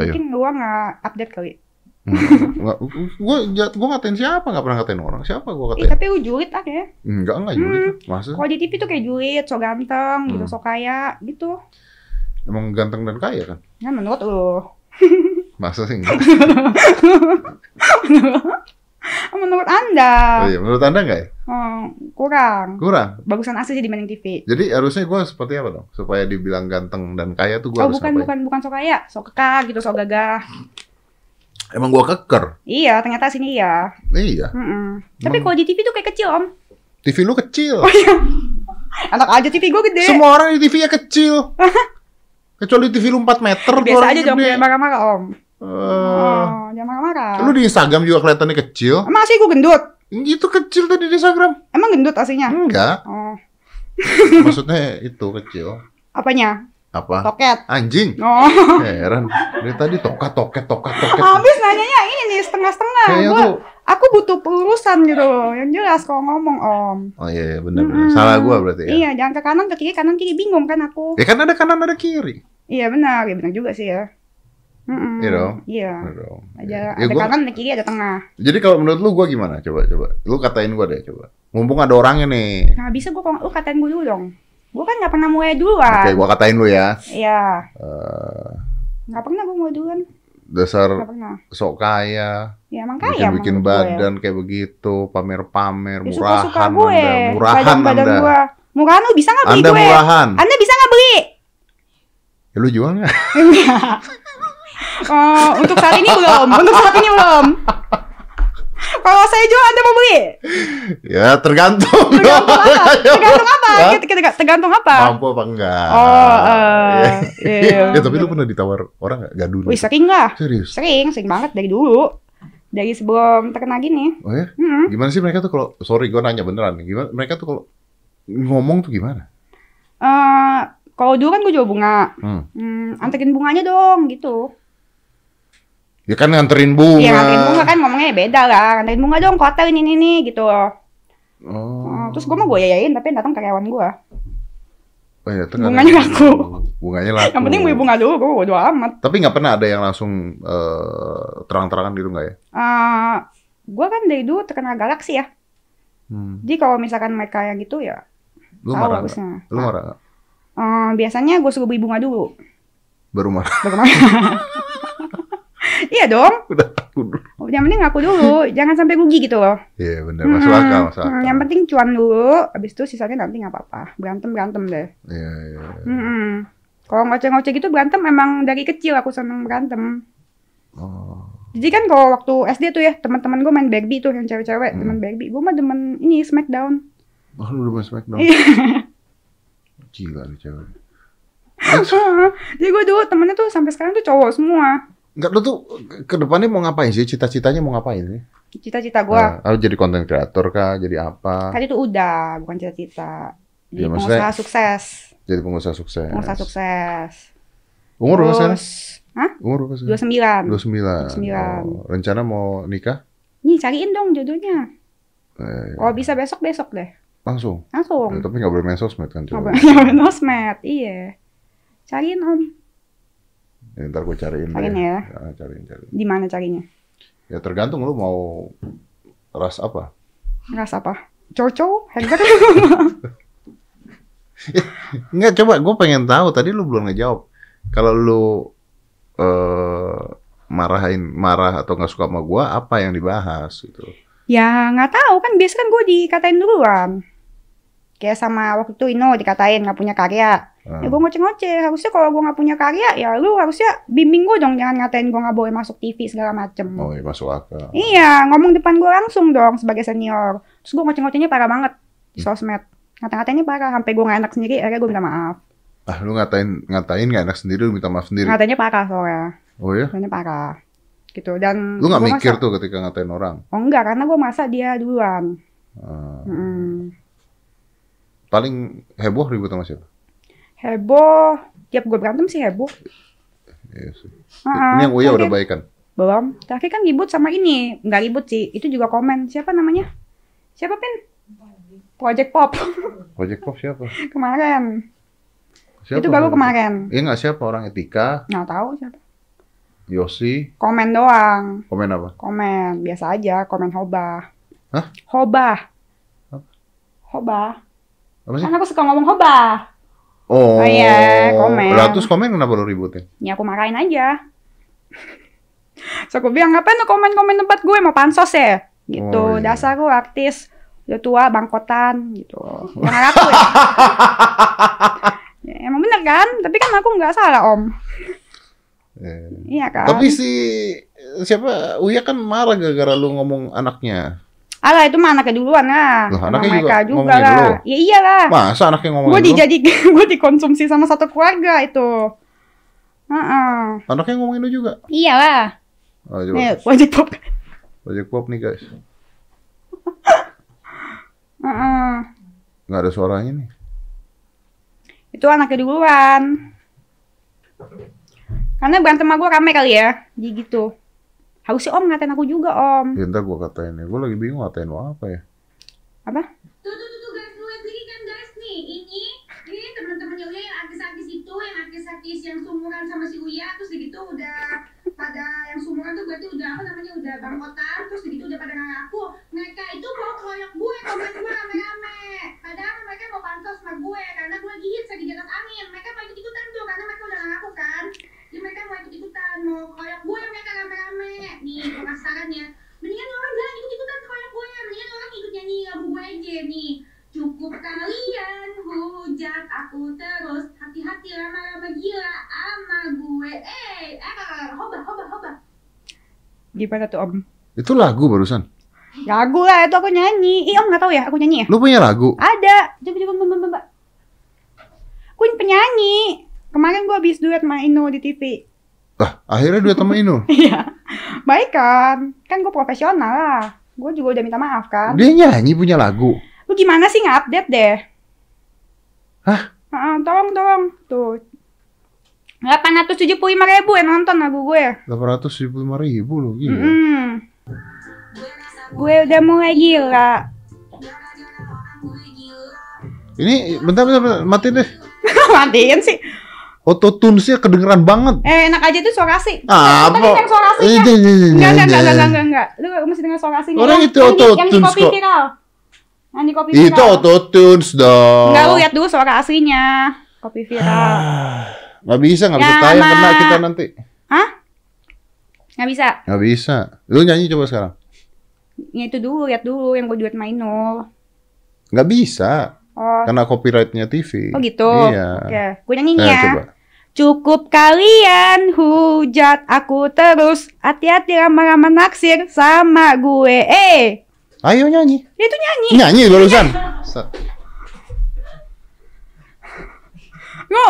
Mungkin gua gak update kali. Enggak, gua jat- gua ngatain siapa? Nggak pernah ngatain orang. Siapa gua Eh ngatain? tapi lu julid ah ya. Enggak, enggak julid. Masa? Kalau di TV tuh kayak julid, so ganteng, gitu, Hmm. so kaya, gitu. Emang ganteng dan kaya kan? Nah menurut lu. Masa sih [laughs] enggak? [laughs] [laughs] menurut anda. Oh iya, menurut Anda enggak ya? Hmm, kurang. Kurang. Bagusan asli sih dibanding TV. Jadi harusnya gua seperti apa dong? Supaya dibilang ganteng dan kaya tuh gua Oh harus bukan ngapain? bukan bukan so kaya, so kekar gitu, so gagah. Emang gua keker. Iya, ternyata sini iya. Iya. Mm-mm. Tapi kalau di TV tuh kayak kecil om. TV lu kecil. [laughs] Anak aja TV gue gede. Semua orang di TV ya kecil. [laughs] Kecuali TV lu 4 meter. Biasa aja dong, marah-marah om. Eh, Oh, jangan marah-marah. Lu di Instagram juga kelihatannya kecil. Emang asli gue gendut? Itu kecil tadi di Instagram. Emang gendut aslinya? Enggak. Oh, [laughs] Maksudnya itu kecil. apanya? Apa? Toket. Anjing. Oh, [laughs] Heran. Dari tadi tokat toket tokat toket. habis nanyanya ini nih setengah-setengah. Kayaknya Gua, tuh. aku butuh pelurusan gitu loh, yang jelas kalau ngomong om. Oh iya, iya benar benar. Mm-mm. Salah gua berarti ya. Iya, jangan ke kanan ke kiri, kanan kiri bingung kan aku. Ya kan ada kanan ada kiri. Iya benar, ya benar juga sih ya. Mm-mm. Iya dong. Iya. Dong. Ada, Ya, ada gua- kanan, ada kiri, ada tengah. Jadi kalau menurut lu gua gimana? Coba coba. Lu katain gua deh coba. Mumpung ada orangnya nih. Nah bisa gue, lu katain gue dulu dong. Gue kan nggak pernah mulai Oke, duluan. gua katain lu ya. Iya, Eh, nggak pernah gue mulai duluan. dasar sok kaya, Ya emang kaya bikin bikin gue. badan kayak begitu, pamer-pamer, Ya, murahan gue. Anda, murahan Badan-badan Anda. gue. Murahan lu bisa nggak beli Anda gue? murahan. Anda bisa nggak beli? Ya, lu jual nggak? [laughs] Oh, untuk saat ini belum. Untuk saat ini belum. Kalau saya jual, Anda mau beli? ya tergantung. Tergantung apa? [laughs] Tergantung apa? Kita- Tergantung apa? Mampu apa enggak? Oh, eh, Ya. iya. Ya, tapi lu pernah ditawar orang nggak gadun? Wih, sering lah. Serius? Sering, sering banget dari dulu. Dari sebelum terkena gini. Oh ya? Hmm. Gimana sih mereka tuh kalau sorry gue nanya beneran. Gimana mereka tuh kalau ngomong tuh gimana? Eh, kalau dulu kan gue jual bunga. Hmm. Hmm, anterin bunganya dong gitu. Ya kan nganterin bunga. Iya, anterin bunga kan ngomongnya beda lah. Anterin bunga dong, ke hotel ini ini nih gitu. Oh. Eh, terus gue mau gue yayain tapi yang datang karyawan gue. Oh iya, Bunganya laku. Bunganya laku. Yang penting beli bunga dulu, gue bodo amat. Tapi nggak pernah ada yang langsung eh, terang-terangan gitu nggak ya? Eh, gue kan dari dulu terkenal galaksi ya. Hmm. Jadi kalau misalkan mereka yang gitu ya Lu tahu marah bagusnya. Lu marah nggak? Eh, biasanya gue suruh beli bunga dulu. Baru marah. Baru marah. [laughs] Iya dong. Udah dulu. Yang penting ngaku dulu, jangan sampai rugi gitu loh. Iya benar, masuk Hmm, akal, masuk akal. Yang penting cuan dulu, abis itu sisanya nanti nggak apa-apa. Berantem berantem deh. Iya, iya. Hmm. Kalau ngoceh-ngoceh gitu berantem emang dari kecil aku seneng berantem. Oh. Jadi kan kalau waktu SD tuh ya teman-teman gue main Barbie tuh yang cewek-cewek Hmm. teman Barbie. Gue mah demen ini Smackdown. Oh, lu udah main Smackdown? Iya. Gila nih cewek. [laughs] Jadi gue dulu temennya tuh sampai sekarang tuh cowok semua. Enggak, lu tuh ke depannya mau ngapain sih? Cita-citanya mau ngapain sih? Cita-cita gue Nah, ah, jadi konten kreator kah? Jadi apa? tadi tuh udah bukan cita-cita. Jadi Ya, maksudnya- pengusaha sukses. Jadi pengusaha sukses. Pengusaha sukses. Umur berapa sekarang? Terus, Hah? Umur berapa dua sekarang? sembilan. 29. 29. Oh, rencana mau nikah? Nih cariin dong jodohnya. Eh, Kalau bisa besok besok deh. langsung. Langsung. Ya, tapi nggak boleh main sosmed kan Apa? coba. Nosmed, iya. Cariin om. Ya, ntar gue cariin Cariin deh. ya. cariin, cariin. Di mana carinya? Ya tergantung lu mau ras apa. Ras apa? Coco? Herbert? [laughs] Enggak, coba gue pengen tahu. Tadi lu belum ngejawab. Kalau lu eh marahin marah atau nggak suka sama gua, apa yang dibahas gitu? ya nggak tahu kan biasa kan gue dikatain duluan. Kayak sama waktu itu Ino dikatain nggak punya karya. Ah. Ya gue ngoceh-ngoceh. Harusnya kalau gue nggak punya karya ya lu harusnya bimbing gue dong jangan ngatain gue nggak boleh masuk TV segala macem. Oh, iya masuk akal. Iya ngomong depan gue langsung dong sebagai senior. Terus gue ngoceh-ngocehnya parah banget di sosmed. Ngata-ngatainnya parah sampai gue nggak enak sendiri. Akhirnya gue minta maaf. Ah, lu ngatain ngatain nggak enak sendiri, lu minta maaf sendiri. Ngatanya parah soalnya. Oh ya? Ngatanya parah. Gitu dan Lu nggak gua mikir masa- tuh ketika ngatain orang? Oh enggak karena gue masa dia duluan. Ah. Mm. Paling heboh ribut sama siapa? Heboh. Tiap gue berantem sih heboh. Iya sih. Ah, Ini yang Uya udah terakhir- baikan. Belum. Terakhir kan ribut sama ini. Nggak ribut sih. Itu juga komen. Siapa namanya? Siapa Pin? Project Pop. [laughs] Project Pop siapa? kemarin. Siapa? Itu baru kemarin. Iya nggak siapa orang etika, Nggak tahu siapa. Yosi, Komen doang. komen apa? Komen. Biasa aja. Komen hobah. Hah? Hobah. Apa? Hobah. Apa sih? Kan aku suka ngomong hobah. Oh, Oh iya, komen. Lah terus komen kenapa lu ributin? Ya aku marahin aja. so aku bilang ngapain lu komen-komen tempat gue mau pansos ya? Gitu. Oh, iya. Dasar lu artis udah tua bangkotan gitu. [laughs] Jangan aku ya. ya. Emang bener kan? Tapi kan aku nggak salah om. Eh. Iya kan? Tapi si siapa Uya kan marah gara-gara lu ngomong anaknya. Alah itu mah anaknya duluan lah. Sama anaknya mereka juga juga, ngomongin lah. dulu? Ya iyalah. Masa anaknya ngomong Gue dijadi [laughs] gue dikonsumsi sama satu keluarga itu. Heeh. Anaknya ngomongin lu juga. Iyalah. Oh, coba. Nih, Project Pop. Project Pop nih guys. [laughs] Heeh. Nggak ada suaranya nih. Itu anaknya duluan. Karena berantem sama gue rame kali ya. Jadi gitu. Harusnya om ngatain aku juga om. Ya, ntar gua katain ya. Gua lagi bingung ngatain lu apa ya. Apa? Tuh tuh tuh, tuh guys, lihat lagi kan guys nih. Ini ini teman-temannya Uya yang artis-artis itu, yang artis-artis yang sumuran sama si Uya, terus gitu udah pada yang sumuran tuh berarti udah apa namanya udah bangkotan, terus gitu udah pada ngaku mereka itu mau keroyok gue komen gue rame-rame. Padahal mereka mau pansos sama gue karena gue lagi hits lagi di atas angin. Mereka mau ikut ikutan tuh karena mereka udah ngaku kan. Jadi mereka mau ikut ikutan mau keroyok gue mereka rame-rame. Nih gue kasih saran ya. Mendingan orang jangan ikut-ikutan keroyok gue, mendingan orang ikut nyanyi lagu gue aja nih. Cukup kalian hujat aku terus, hati-hati lama-lama gila ama gue. Eh, eh, hoba, hoba, hoba. Gimana tuh om? Itu lagu barusan. Lagu lah itu aku nyanyi. Ih om nggak tahu ya aku nyanyi ya? Lu punya lagu? Ada. Coba coba mbak mbak mbak. Aku penyanyi. Kemarin gue habis duet sama Ino di TV. Lah, akhirnya duet sama Inul. [laughs] Iya. Baik kan? Kan gue profesional lah. Gue juga udah minta maaf kan. Dia nyanyi punya lagu. Lu gimana sih nge-update deh? Hah? Ah, tolong tolong. Tuh. 875 ribu yang nonton lagu gue. 875 ribu loh, gila. Mm-mm. Gue udah mulai gila. Ini bentar, bentar, bentar, matiin deh. [laughs] Matiin sih. Autotunes-nya kedengeran banget. Eh, enak aja tuh suara asli. Ah, apa? yang suara. Eh, Enggak, enggak, enggak, enggak, enggak, enggak, enggak. Lu mesti dengar suara aslinya. Orang itu copy kok. viral. Yang di copy viral. Itu autotunes dong. Enggak, lu lihat dulu suara aslinya. Copy viral. Nggak bisa, nggak bisa Ya, tayang Ma. kena kita nanti. Hah? Nggak bisa. Nggak bisa. Lu nyanyi coba sekarang. Ya itu dulu, lihat dulu yang gue duet sama Inul. Nggak bisa. Oh, Karena copyrightnya TV. oh gitu. Iya. Oke, gue nyanyi Nah, ya. coba. Cukup kalian hujat aku terus. Hati-hati lama-lama naksir sama gue. Eh, Ayo nyanyi. dia tuh nyanyi. Nyanyi barusan. Lo,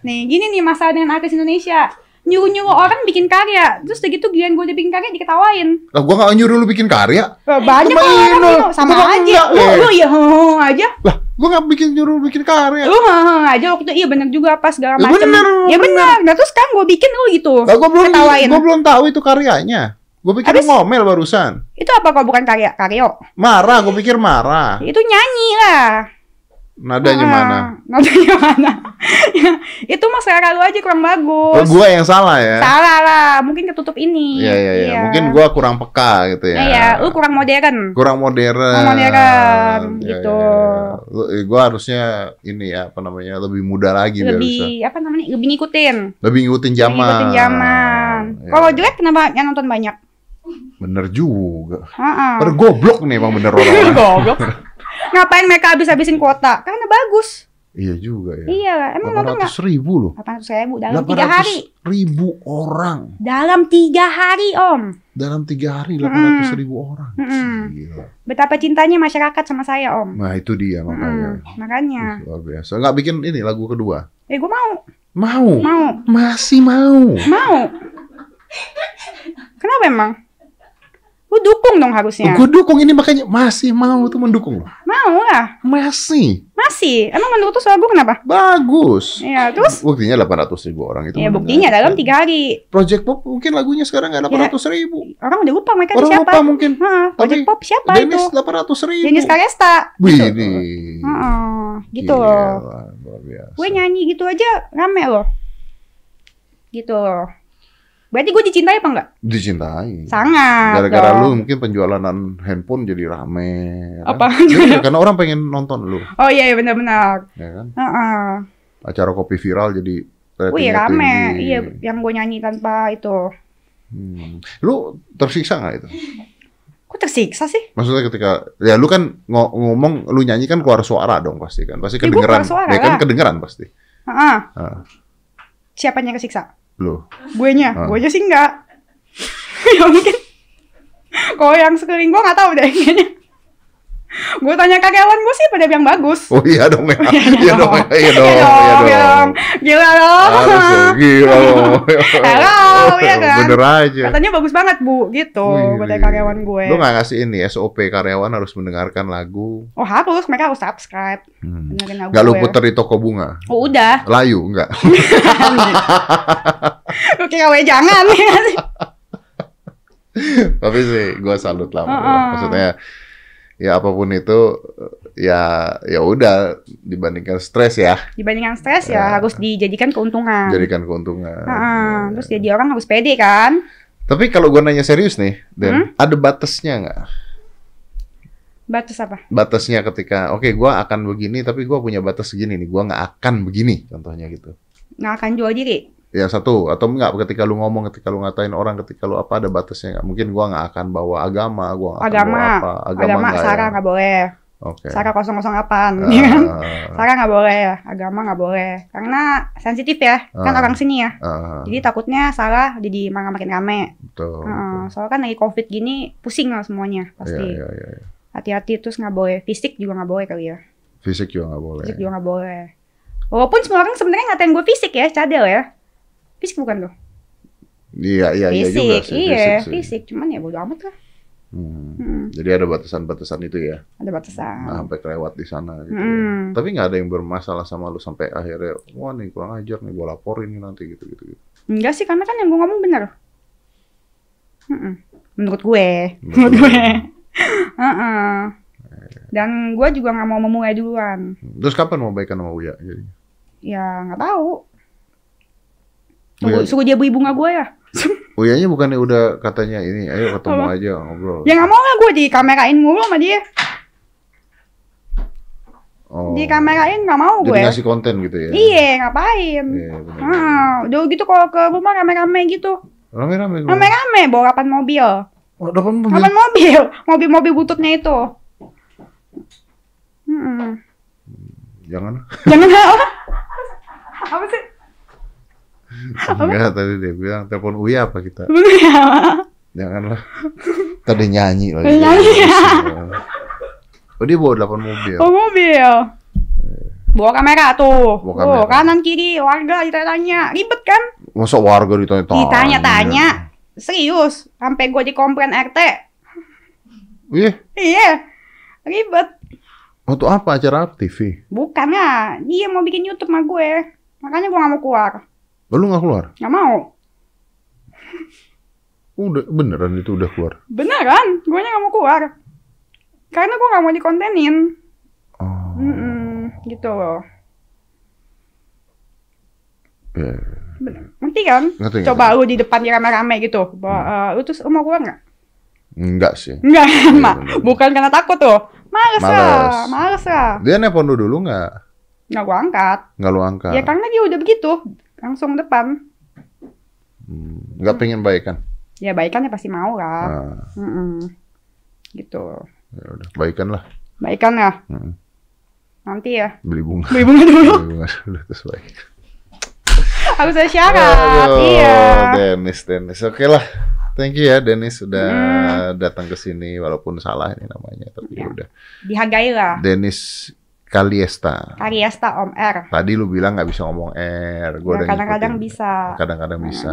nih gini nih masalah dengan artis Indonesia. Nyuruh-nyuruh orang bikin karya. Terus udah gitu giliran gue udah bikin karya diketawain. Lah gua nggak nyuruh lu bikin karya. Eh, Banyak Sama kok orang gitu. Sama Gua aja. enggak, Lu, lu ya heeh [laughs] aja. Lah, gua nggak bikin nyuruh bikin karya. Lu heeh aja waktu itu. Iya bener juga apa segala Ya macam. bener, Ya bener. Nah terus sekarang gue bikin lu gitu. Lah gua belum Ketawain. gua belum tahu itu karyanya. Gua pikir Habis- lu ngomel barusan. Itu apa kalau bukan karya? Karyo. Marah, gua pikir marah. Itu nyanyi lah. Nadanya Ah, mana? Nadanya mana? [laughs] itu mah selera lu aja kurang Oh, bagus. gua yang salah ya. Salah lah, mungkin ketutup ini. Iya, iya, iya. Mungkin gua kurang peka gitu ya. Iya, lu kurang modern. kurang modern. Kurang modern, Iya, gitu. Lu- eh, Gua harusnya ini ya apa namanya lebih muda lagi. Lebih apa namanya? Lebih ngikutin. Lebih ngikutin Lebih zaman. ngikutin zaman. Iya. Kalau jelek kenapa yang nonton banyak? bener juga. Heeh. Pada goblok nih emang bener orang. [laughs] Goblok. Ngapain mereka habis-habisin kuota? Karena bagus. iya juga ya. Iya, emang nonton nggak? 800 ribu loh. 800 ribu dalam tiga hari. ribu orang Dalam tiga hari, Om. dalam tiga hari 800 ribu orang. Mm-mm. Gila. Betapa cintanya masyarakat sama saya, Om. Nah itu dia makanya. Mm, makanya. Ih, Luar biasa. Nggak bikin ini lagu kedua. Eh, gue mau. Mau. Mau. Masih mau. Mau. Kenapa emang? Lu dukung dong harusnya. Gue dukung ini makanya masih mau tuh mendukung loh. Mau lah. Masih Masih. Emang menurut suara gue kenapa? bagus. Iya, terus? Buktinya 800 ribu orang itu. Ya mendengar. buktinya dalam tiga hari. Project Pop mungkin lagunya sekarang nggak 800 ribu. Orang udah lupa mereka Orang siapa. lupa mungkin. Hah, Project Pop siapa Dennis itu? 800 ribu. Dennis Karesta. Wih, Gitu. ini. Heeh, gitu Gila, loh. Gue nyanyi gitu aja rame loh. Gitu loh. Berarti gue dicintai apa enggak? Dicintai. Sangat. Gara-gara dong. lu mungkin penjualan handphone jadi rame. ya kan? Apa? Iya, karena orang pengen nonton lu, Oh iya, iya benar-benar. ya kan? Heeh. Acara kopi viral jadi Wih rame. tinggi. Iya, yang gue nyanyi tanpa itu. Hmm. Lu tersiksa nggak itu? Kok tersiksa sih? Maksudnya ketika ya lu kan ngo- ngomong lu nyanyi kan keluar suara dong pasti kan. Pasti Ya, gua kedengeran. suara ya kan lah. kedengeran pasti. Heeh. Ah, Siapa yang kesiksa? Lu. Gue nya, Ah. gue nya sih enggak. [laughs] ya mungkin. Kalau yang sekeliling gue nggak tahu deh kayaknya. Gue tanya karyawan gue sih pada bilang bagus. Oh iya dong ya. Iya dong. ya. Iya Iya dong. Iya dong, iya dong. dong. Gila dong. Dong. [laughs] Gila dong. Halo, [laughs] iya kan? Bener aja. Katanya bagus banget bu, gitu. Gue tanya karyawan gue. Lu nggak ngasih ini SOP karyawan harus mendengarkan lagu. Oh harus, mereka harus subscribe. Hmm. Dengerin lagu Nggak lu puter di toko bunga. Oh udah. Layu enggak? Lu [laughs] kira gue jangan. Tapi sih gue salut lah. Maksudnya ya apa pun itu ya ya udah dibandingkan stres ya Dibandingkan stres ya, Ya. harus dijadikan keuntungan. jadikan keuntungan. Heeh, Terus jadi orang harus pede kan? Tapi kalau gue nanya serius nih, Hmm? dan ada batasnya nggak? Batas apa? Batasnya ketika oke gue akan begini, tapi gue punya batas segini nih, gue nggak akan begini, contohnya gitu. Nggak akan jual diri. Ya satu atau enggak ketika lu ngomong, ketika lu ngatain orang, ketika lu apa ada batasnya nggak? Mungkin gue nggak akan bawa agama, gue nggak akan Agama. bawa apa, agama, Agama nggak Sarah ya? nggak boleh. Oke. Sarah 008. Ah, ya kan? Nggak boleh. Agama nggak boleh. Karena sensitif ya. Kan Ah. orang sini ya. ah, Jadi takutnya salah jadi malah makin rame. betul, Heeh, betul. soalnya kan lagi covid gini pusing lah semuanya Iya, pasti. iya, iya, iya. Hati-hati terus nggak boleh. Fisik juga nggak boleh kali ya. Fisik juga nggak boleh. Fisik juga nggak boleh. Walaupun semua orang sebenarnya ngatain gue fisik ya, cadel ya. Fisik bukan tuh. Iya, iya, iya juga fisik, sih. iya, fisik sih. fisik. Cuman ya bodo amat lah. Hmm. Hmm, Jadi ada batasan-batasan itu ya, ada batasan. nah, sampai kelewat di sana gitu. ya. Hmm. Tapi nggak ada yang bermasalah sama lu sampai akhirnya, wah nih kurang ajar nih, gua laporin nih nanti gitu gitu. gitu. Enggak sih, karena kan yang gue ngomong bener. Mm-mm. Menurut gue. Menurut gue. [laughs] Heeh. Dan gue juga nggak mau memulai duluan. Terus kapan mau baikan sama Uya? Jadi, Ya nggak tahu. Uya, suruh dia beli bunga gue ya. Uyanya [laughs] bukannya udah katanya ini, ayo ketemu Apa? aja ngobrol. Ya nggak mau lah gue dikamerain mulu sama dia. Oh. Dikamerain nggak mau Jadi gue. ngasih konten gitu ya? Iya, ngapain? Iya, benar. Heeh, udah gitu kalau ke rumah rame-rame gitu. Rame-rame. Rame-rame bawa 8 mobil. Oh, depan mobil. 8 mobil. Mobil-mobil bututnya itu. Mm-mm. Jangan. Jangan apa? [laughs] Apa sih? Enggak, tadi dia bilang telepon Uya apa kita? Janganlah. Tadi nyanyi lagi. Nyanyi, ya. Oh, dia bawa 8 mobil. Oh mobil. Bawa kamera tuh. Bawa Oh, kamera. kanan kiri warga ditanya. Ribet kan? Masa warga ditanya-tanya? Ditanya-tanya. Serius. Sampai gue dikomplain RT. Iya. Iya. Ribet. Untuk apa acara TV? Bukan ya. Dia mau bikin YouTube sama gue. Makanya gue gak mau keluar. Lalu nggak keluar? Gak mau. [laughs] Udah beneran itu udah keluar. Beneran. Gue gak mau keluar. Karena gue gak mau dikontenin. Oh. Mm-mm. Gitu loh. Ya. Bener. Ngerti kan? Ngerti, ngerti. Coba lu di depan dia rame-rame gitu. Bahwa, eh, lu terus lu mau keluar gak? Enggak sih. Enggak, Iya, [laughs] Mak. Bukan karena takut tuh. Males, Males. lah. Males lah. Dia nelpon lu dulu nggak? Nggak gua angkat. Nggak lu angkat? Ya karena dia udah begitu. Langsung depan. Hmm, Nggak pengen baik kan? Ya baikannya pasti mau lah. Nah, Mm-mm. Gitu. ya udah, baikan lah. Baikan ya. Hmm. Nanti ya. Beli bunga. Beli bunga [laughs] dulu. Beli bunga dulu terus baik. Harus ada syarat. Aduh, Iya. Dennis, Dennis. Oke lah. Thank you ya Dennis sudah Hmm. datang ke sini walaupun salah ini namanya tapi Ya. udah. Dihargai lah. Dennis Kaliesta. Kariesta Om R. Tadi lu bilang nggak bisa ngomong R, gua Ya, kadang-kadang bisa. Kadang-kadang Kadang bisa.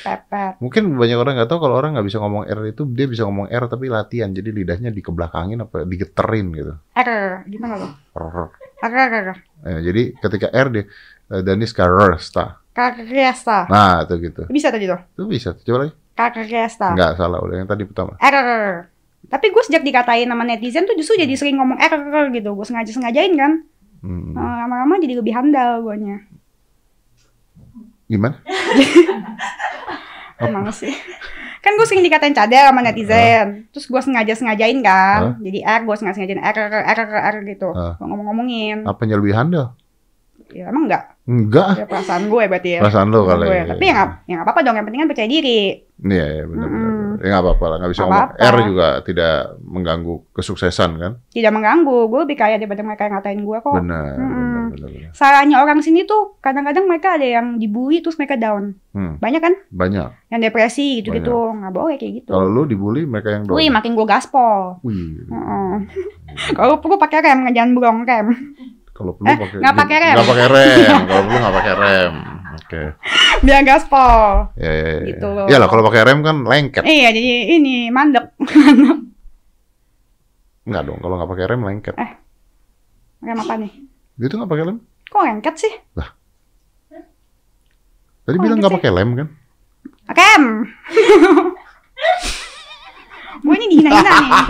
Kepepet. Mungkin banyak orang nggak tahu kalau orang nggak bisa ngomong R itu dia bisa ngomong R tapi latihan jadi lidahnya dikebelakangin apa digeterin gitu. R. Gimana lo? R. R. R. Eh, jadi ketika R dia eh, Dennis Kaliesta. Kariesta. Nah itu gitu. Bisa tadi tuh. Itu bisa. Coba lagi. Kariesta. Nggak salah udah yang tadi pertama. R. Tapi gue sejak dikatain sama netizen tuh justru jadi sering ngomong R gitu. Gue sengaja-sengajain kan. Hmm. Eh, Lama-lama jadi lebih handal guanya. Gimana? [laughs] Emang sih. Kan gue sering dikatain cadel sama netizen. Terus gue sengaja-sengajain kan. Jadi R, gue sengaja-sengajain R, R, R, R, R gitu. Hah? Gua ngomong-ngomongin. Apanya lebih handal? Ya emang enggak. Enggak. Ya perasaan gue berarti ya. Perasaan lo kali. Gue. Tapi ya ya nggak apa-apa dong. Yang penting kan percaya diri. Iya, iya benar benar. Mm-mm. benar. Ya nggak apa-apa lah, nggak bisa ngomong. R juga tidak mengganggu kesuksesan kan? Tidak mengganggu. Gue lebih kaya daripada mereka yang ngatain gue kok. Benar, Mm-mm. benar, benar, benar. Salahnya orang sini tuh kadang-kadang mereka ada yang dibully terus mereka down. Hmm, Banyak kan? banyak. Yang depresi gitu-gitu. Nggak boleh kayak gitu. Kalau lu dibully mereka yang down. Wih, makin gue gaspol. Wih, Heeh. [laughs] Kalau perlu pakai rem, jangan belong rem. Kalau perlu Eh, pakai nggak pakai rem. Nggak pakai rem. kalau perlu nggak pakai rem. Oke. Biar gaspol. Ya, ya, ya. Gitu loh. Ya lah kalau pakai rem kan lengket. Iya, jadi ini mandek. [laughs] Enggak dong, kalau nggak pakai rem lengket. Rem apa nih? Itu nggak pakai lem? Kok lengket sih? Tadi Oh, bilang nggak pakai lem kan? Rem. [laughs] gue ini dihina-hina nih. [laughs]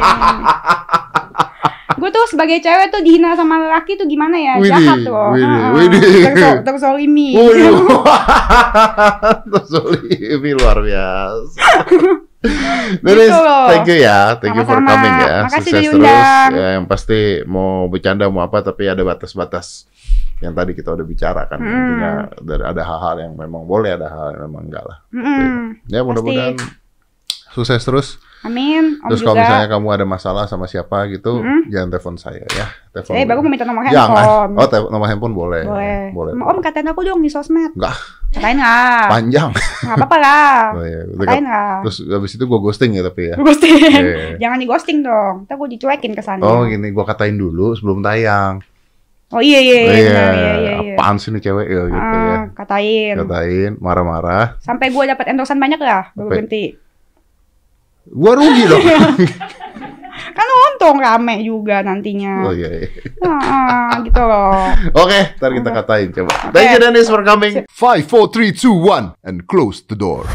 Gue tuh sebagai cewek tuh dihina sama lelaki tuh gimana ya? Widih, Jahat tuh. widih, Heeh. widih. Terso- Tersolimi. [laughs] [laughs] Tersolimi luar biasa. [laughs] Dennis, Gitu loh. thank you ya, thank you for Sama-sama. coming ya. Makasih Sukses udah terus. diundang. Ya, yang pasti mau bercanda mau apa tapi ada batas-batas yang tadi kita udah bicarakan. Hmm. Intinya ada hal-hal yang memang boleh, ada hal yang memang enggak lah. Mm-mm. Ya mudah-mudahan sukses terus. Amin. Om Terus kalau misalnya kamu ada masalah sama siapa gitu, Mm-mm. jangan telepon saya ya. Telepon Eh, baru mau minta nomor Jangan. handphone. Oh, te- nomor handphone boleh. Boleh. Boleh. Om katain aku dong di sosmed. Enggak. Katain lah. Panjang. Nggak apa-apa lah. [laughs] Oh, iya. Katain lah. Terus habis itu gue ghosting ya tapi ya. Ghosting. Iya. [laughs] Jangan di ghosting dong. Ntar gue dicuekin kesannya. Oh gini, gue katain dulu sebelum tayang. Oh iya iya iya. Oh, benar, iya, iya, iya. apaan sih nih cewek ya gitu Ah, ya. katain. Katain, marah-marah. Sampai gue dapat endorsan banyak lah baru berhenti. Gua rugi dong. Kan untung rame juga nantinya. oh iya. iya. Ah, gitu loh. Oke, ntar kita katain coba. Oke. Thank you Dennis for coming. 5, 4, 3, 2, 1 and close the door.